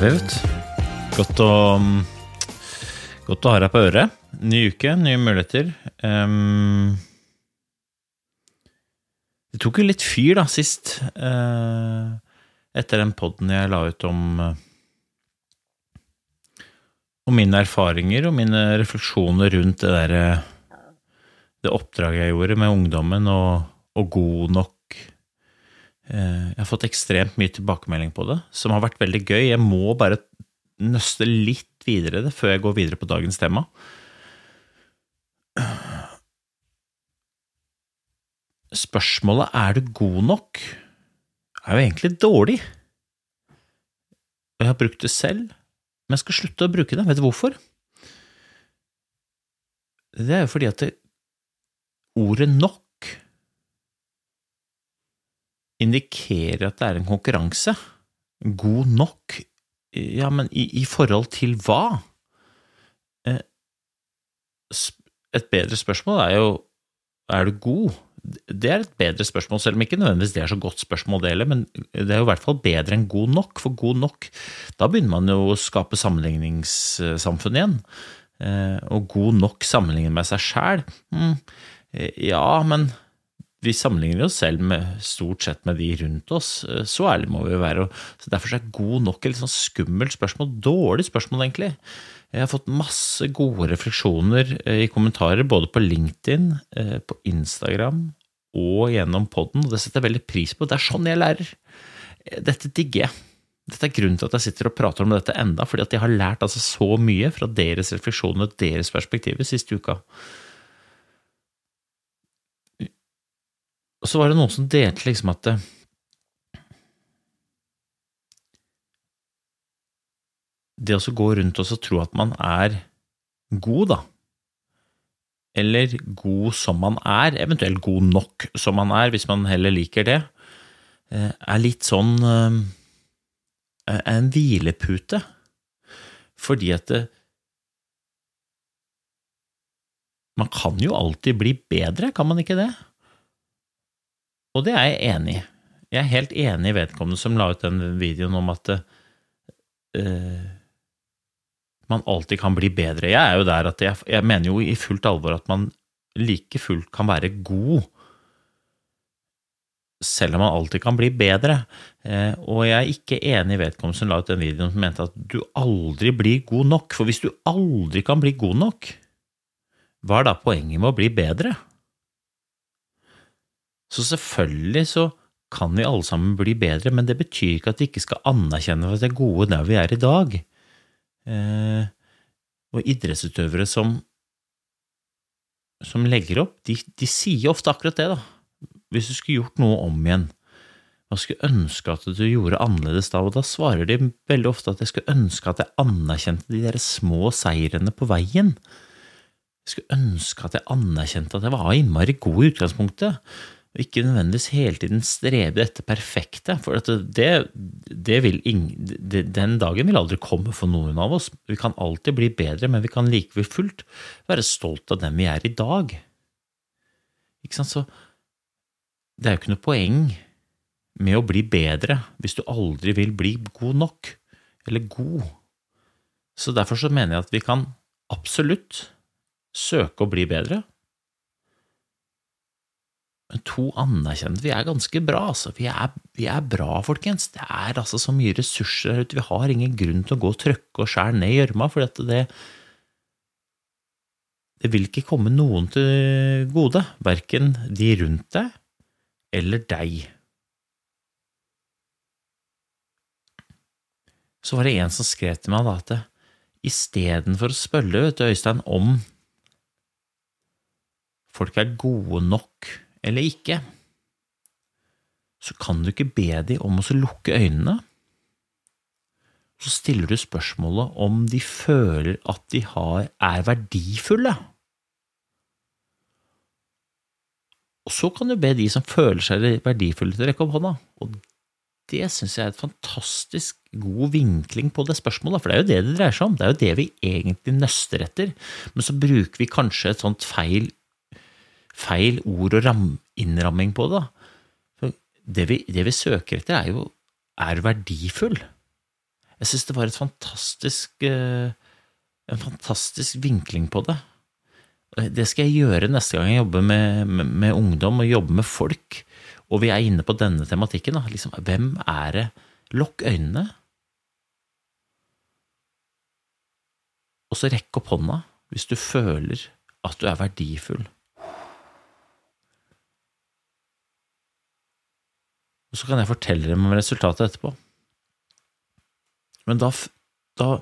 Du. Godt å, godt å ha deg på øret. Ny uke, nye muligheter. Um, det tok jo litt fyr da, sist. Uh, etter den podden jeg la ut om uh, om mine erfaringer og mine refleksjoner rundt det derre det oppdraget jeg gjorde med ungdommen, og, og god nok Eh, Jeg har fått ekstremt mye tilbakemelding på det, som har vært veldig gøy. Jeg må bare nøste litt videre det før jeg går videre på dagens tema. Spørsmålet 'er du god nok?' er jo egentlig dårlig. Jeg har brukt det selv, men jeg skal slutte å bruke det. Vet du hvorfor? Det er jo fordi at det, ordet 'nok' indikerer at det er en konkurranse. God nok? Ja, men i, i forhold til hva? Eh, Et bedre spørsmål er jo er du god? Det er et bedre spørsmål, selv om ikke nødvendigvis det er så godt spørsmål det heller, men det er jo i hvert fall bedre enn god nok, for god nok, da begynner man jo å skape sammenligningssamfunn igjen. Eh, Og god nok sammenlignet med seg sjæl, mm, eh, ja, men vi sammenligner oss selv med stort sett med de rundt oss, eh, så ærlig må vi jo være. så Derfor er god nok et litt sånn skummelt spørsmål, dårlig spørsmål egentlig. Jeg har fått masse gode refleksjoner eh, i kommentarer både på LinkedIn, eh, på Instagram og gjennom podden, og det setter jeg veldig pris på. Det er sånn jeg lærer. Dette digger jeg. Dette er grunnen til at jeg sitter og prater om dette enda, fordi at jeg har lært altså så mye fra deres refleksjoner og deres perspektiver siste uka. Så var det noen som delte liksom at det, det å gå rundt og tro at man er god, da, eller god som man er, eventuelt god nok som man er, hvis man heller liker det, eh, er litt sånn eh, er en hvilepute. Fordi at det, man kan jo alltid bli bedre, kan man ikke det? Og det er jeg enig i. Jeg er helt enig i vedkommende som la ut den videoen om at uh, man alltid kan bli bedre. Jeg er jo der at jeg, jeg mener jo i fullt alvor at man like fullt kan være god, selv om man alltid kan bli bedre. Uh, og jeg er ikke enig i vedkommende som la ut den videoen som mente at du aldri blir god nok. For hvis du aldri kan bli god nok, hva er da poenget med å bli bedre? Så selvfølgelig så kan vi alle sammen bli bedre, men det betyr ikke at vi ikke skal anerkjenne at det er gode der vi er i dag. Eh, og idrettsutøvere som, som legger opp, de, de sier ofte akkurat det, da. Hvis du skulle gjort noe om igjen, hva skulle ønske at du gjorde annerledes da? Og da svarer de veldig ofte at jeg skulle ønske at jeg anerkjente de der små seirene på veien. Jeg skulle ønske at jeg anerkjente at jeg var innmari god i utgangspunktet ikke nødvendigvis hele tiden strebe etter perfekte, for det, det vil ingen, den dagen vil aldri komme for noen av oss. Vi kan alltid bli bedre, men vi kan likevel fullt være stolt av den vi er i dag. Ikke sant, så det er jo ikke noe poeng med å bli bedre hvis du aldri vil bli god nok, eller god. Så derfor så mener jeg at vi kan absolutt søke å bli bedre, men to anerkjente Vi er ganske bra, altså. Vi er, vi er bra, folkens. Det er altså så mye ressurser her ute. Vi har ingen grunn til å gå og trøkke og skjære ned i gjørma, for det Det vil ikke komme noen til gode, verken de rundt deg eller deg. Så var det en som skrev til meg da at istedenfor å spørre, vet du, Øystein, om folk er gode nok eller ikke, så kan du ikke be de om å lukke øynene. Så stiller du spørsmålet om de føler at de har, er verdifulle. Og så kan du be de som føler seg verdifulle, til å rekke opp hånda. Og det syns jeg er et fantastisk god vinkling på det spørsmålet, for det er jo det det dreier seg om. Det er jo det vi egentlig nøster etter. Men så bruker vi kanskje et sånt feil, feil ord og ram, innramming på det. Det vi, det vi søker etter, er jo er verdifull. Jeg syns det var fantastisk, eh, en fantastisk vinkling på det. Det skal jeg gjøre neste gang jeg jobber med, med, med ungdom og jobber med folk, og vi er inne på denne tematikken. Liksom, hvem er det? Lukk øynene, og så rekk opp hånda hvis du føler at du er verdifull. Og så kan jeg fortelle dem om resultatet etterpå. Men da, da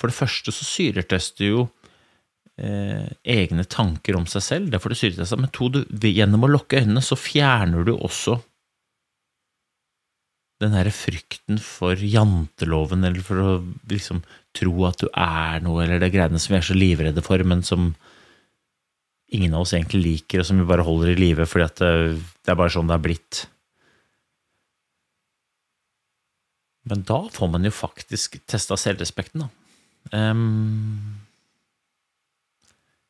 For det første så syretester jo eh, egne tanker om seg selv. Det får du syreteste. Men to, du, gjennom å lukke øynene så fjerner du også den derre frykten for janteloven, eller for å liksom tro at du er noe, eller det greiene som vi er så livredde for, men som ingen av oss egentlig liker, og som vi bare holder i live fordi at det, det er bare sånn det er blitt. Men da får man jo faktisk testa selvrespekten, da. Um,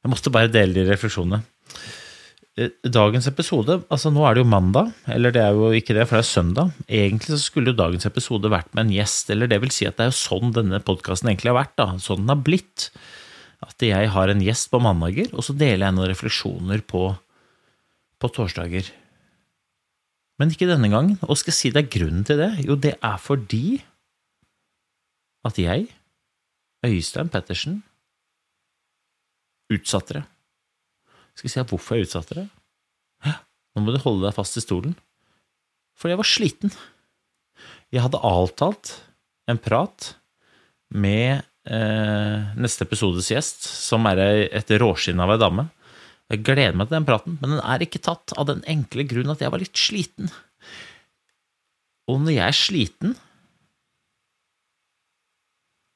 jeg måtte bare dele de refleksjonene. Eh, dagens episode, altså nå er det jo mandag, eller det er jo ikke det, for det er søndag. Egentlig så skulle jo dagens episode vært med en gjest, eller det vil si at det er jo sånn denne podkasten egentlig har vært, da. Sånn den har blitt. At jeg har en gjest på mandager, og så deler jeg noen refleksjoner på, på torsdager. Men ikke denne gangen. Og skal jeg si deg grunnen til det? Jo, det er fordi at jeg, Øystein Pettersen, utsatte det. Skal jeg si deg hvorfor jeg utsatte det? Nå må du holde deg fast i stolen. Fordi jeg var sliten. Jeg hadde avtalt en prat med eh, neste episodes gjest, som er et råskinn av ei dame. Jeg gleder meg til den praten, men den er ikke tatt av den enkle grunn at jeg var litt sliten. Og når jeg er sliten,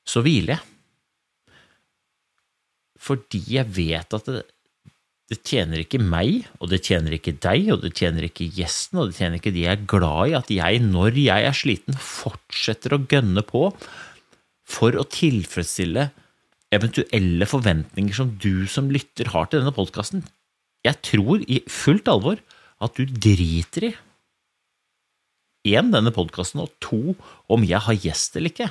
så hviler jeg fordi jeg vet at det, det tjener ikke meg, og det tjener ikke deg, og det tjener ikke gjesten, og det tjener ikke de jeg er glad i, at jeg, når jeg er sliten, fortsetter å gønne på for å tilfredsstille eventuelle forventninger som du som lytter har til denne podkasten. Jeg tror i fullt alvor at du driter i én, denne podkasten, og to, om jeg har gjest eller ikke.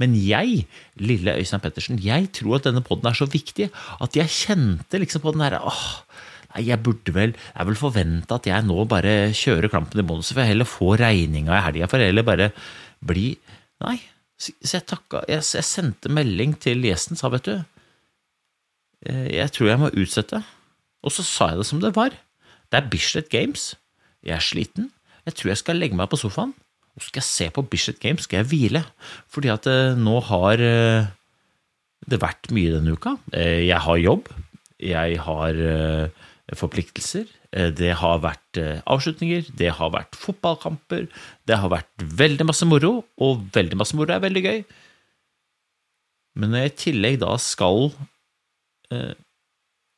Men jeg, lille Øystein Pettersen, jeg tror at denne poden er så viktig at jeg kjente liksom på den derre jeg burde vel Jeg er vel at jeg nå bare kjører klampen i bånn, så får jeg heller få regninga i helga, for heller bare bli Nei. Så jeg takka jeg, jeg, sendte melding til gjesten, sa vet du eh, Jeg tror jeg må utsette. Og så sa jeg det som det var. Det er Bislett Games. Jeg er sliten. Jeg tror jeg skal legge meg på sofaen. Nå skal jeg se på Bislett Games, skal jeg hvile. Fordi at eh, nå har eh, det vært mye denne uka. Jeg har jobb, jeg har forpliktelser. Det har vært avslutninger, det har vært fotballkamper, det har vært veldig masse moro, og veldig masse moro er veldig gøy. Men når jeg i tillegg da skal eh,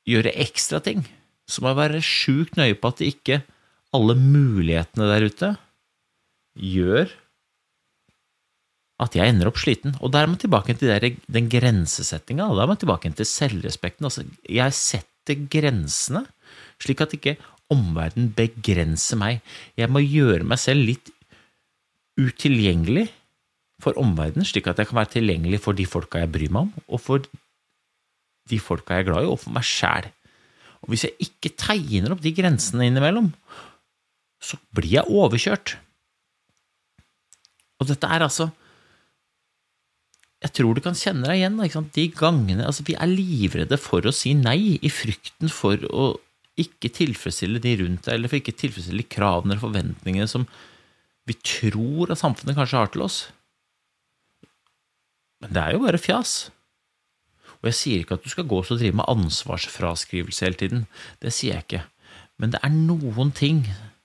gjøre ekstra ting, så må jeg være sjukt nøye på at ikke alle mulighetene der ute gjør at jeg ender opp sliten. Og da er man tilbake til den grensesettinga, da er man tilbake til selvrespekten. Altså, jeg setter grensene slik at ikke omverdenen begrenser meg. Jeg må gjøre meg selv litt utilgjengelig for omverdenen, slik at jeg kan være tilgjengelig for de folka jeg bryr meg om, og for de folka jeg er glad i, og for meg sjæl. Og hvis jeg ikke tegner opp de grensene innimellom, så blir jeg overkjørt. Og dette er altså Jeg tror du kan kjenne deg igjen. De gangene altså Vi er livredde for å si nei i frykten for å ikke tilfredsstille de rundt deg, eller for ikke tilfredsstille de kravene eller forventningene som vi tror at samfunnet kanskje har til oss. Men det er jo bare fjas. Og jeg sier ikke at du skal gå og drive med ansvarsfraskrivelse hele tiden. Det sier jeg ikke. Men det er noen ting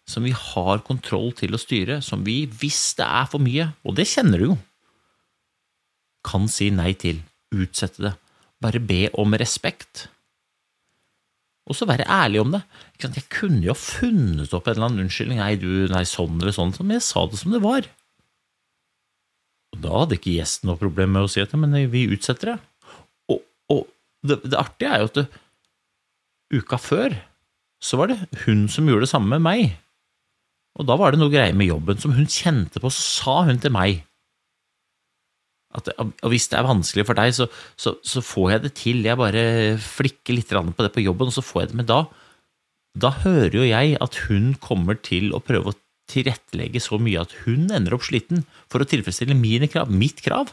som vi har kontroll til å styre, som vi, hvis det er for mye, og det kjenner du jo, kan si nei til, utsette det, bare be om respekt. Og så være ærlig om det. Jeg kunne jo funnet opp en eller annen unnskyldning, nei, du, nei, sånn eller sånn, men jeg sa det som det var. Og da hadde ikke gjesten noe problem med å si at men vi utsetter det. Og, og det, det, artige er jo at det, uka før så var det hun som gjorde det samme med meg. Og da var det noe greier med jobben som hun kjente på, så sa hun til meg at og hvis det er vanskelig for deg, så, så, så, får jeg det til. Jeg bare flikker litt på det på jobben, og så får jeg det. Men da, da hører jo jeg at hun kommer til å prøve å tilrettelegge så mye at hun ender opp sliten for å tilfredsstille mine krav, mitt krav.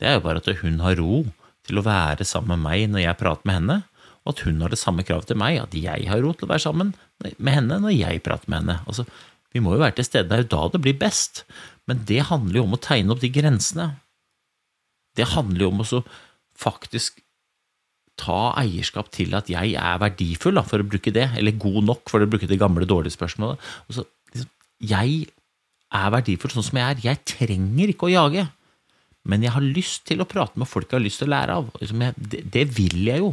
Det er jo bare at hun har ro til å være sammen med meg når jeg prater med henne, og at hun har det samme kravet til meg, at jeg har ro til å være sammen med henne når jeg prater med henne. Altså, vi må jo være til stede, det er jo da det blir best. Men det handler jo om å tegne opp de grensene. Det handler jo om å faktisk ta eierskap til at jeg er verdifull, da, for å bruke det, eller god nok, for å bruke det gamle, dårlige spørsmålet. Altså, liksom, jeg er verdifull sånn som jeg er. Jeg trenger ikke å jage, men jeg har lyst til å prate med folk jeg har lyst til å lære av. Liksom, jeg, det, det vil jeg jo,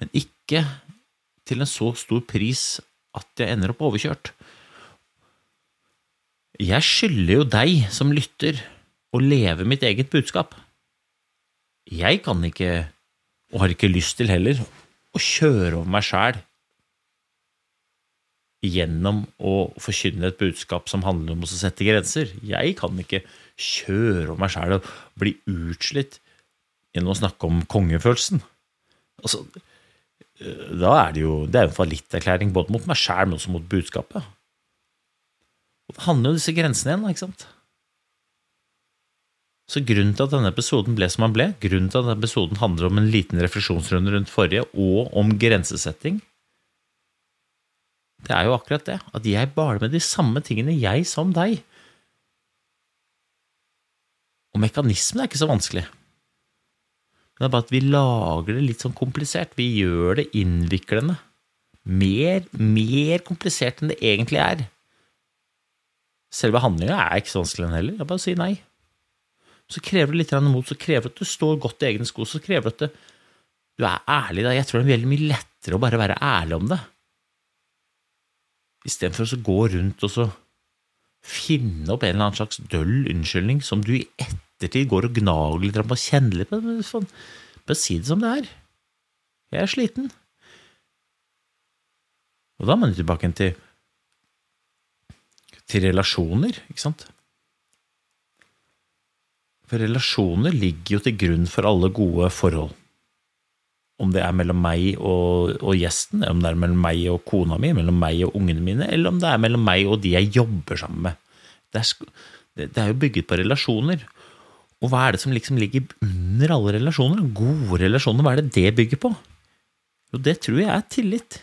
men ikke til en så stor pris at jeg ender opp overkjørt. Jeg skylder jo deg som lytter, å leve mitt eget budskap. Jeg kan ikke, og har ikke lyst til heller, å kjøre over meg sjæl gjennom å forkynne et budskap som handler om å sette grenser. Jeg kan ikke kjøre over meg sjæl og bli utslitt gjennom å snakke om kongefølelsen. Altså, da er det jo det er en fallitterklæring både mot meg sjæl, men også mot budskapet. Og det handler jo om disse grensene igjen, ikke sant? Så grunnen til at denne episoden ble som den ble, grunnen til at denne episoden handler om en liten refleksjonsrunde rundt forrige, og om grensesetting, det er jo akkurat det. At jeg baler med de samme tingene, jeg som deg. Og mekanismen er ikke så vanskelig. Men det er bare at vi lager det litt sånn komplisert. Vi gjør det innviklende. Mer, mer komplisert enn det egentlig er. Selve handlinga er ikke så vanskelig, heller. Jeg bare sier nei så krever det litt mot, så krever det at du står godt i egne sko, så krever det at du, er ærlig. Jeg tror det er veldig mye lettere å bare være ærlig om det, istedenfor å gå rundt og så finne opp en eller annen slags døll unnskyldning som du i ettertid går og gnager litt på og kjenner litt på. Sånn, bare si det som det er. Jeg er sliten. Og da er man tilbake til, til relasjoner, ikke sant? For relasjoner ligger jo til grunn for alle gode forhold. Om det er mellom meg og, og, gjesten, om det er mellom meg og kona mi, mellom meg og ungene mine, eller om det er mellom meg og de jeg jobber sammen med. Det er, det er jo bygget på relasjoner. Og hva er det som liksom ligger under alle relasjoner? Gode relasjoner, hva er det det bygger på? Jo, det tror jeg er tillit.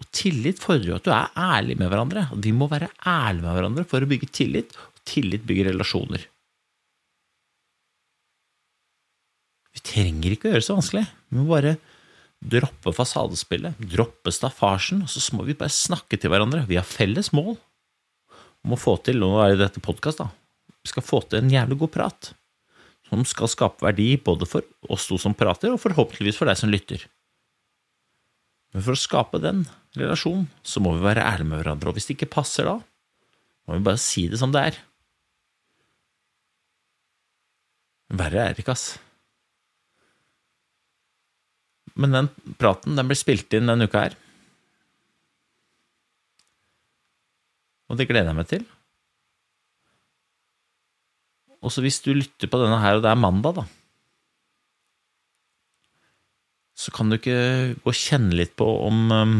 Og tillit fordrer jo at du er ærlig med hverandre. Vi må være ærlige med hverandre for å bygge tillit, og tillit bygger relasjoner. Vi trenger ikke å gjøre det så vanskelig. Vi må bare droppe fasadespillet, droppe staffasjen, og så må vi bare snakke til hverandre. Vi har felles mål om å få til, nå er det dette podkast, da, vi skal få til en jævlig god prat som skal skape verdi både for oss to som prater, og forhåpentligvis for deg som lytter. Men for å skape den relasjonen, så må vi være ærlige med hverandre, og hvis det ikke passer da, må vi bare si det som det er. Verre er det ikke, ass. Men den praten den blir spilt inn denne uka her. Og det gleder jeg meg til. Og så hvis du lytter på denne her, og det er mandag, da, så kan du ikke gå og kjenne litt på om um,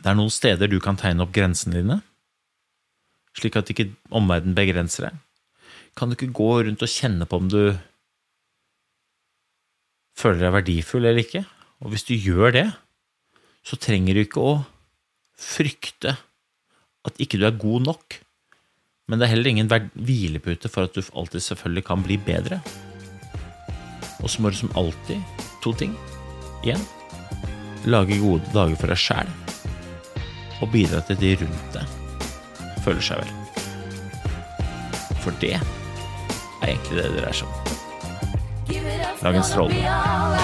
det er noen steder du kan tegne opp grensene dine, slik at ikke omverdenen begrenser deg. Kan du ikke gå rundt og kjenne på om du føler deg verdifull eller ikke. Og hvis du gjør det, så trenger du ikke å frykte at ikke du er god nok. Men det er heller ingen hvilepute for at du alltid selvfølgelig kan bli bedre. Og så må du som alltid to ting. Igjen lage gode dager for deg sjæl. og bidra til at de rundt deg føler seg vel. For det er egentlig det det dreier seg om. Dagens strålende.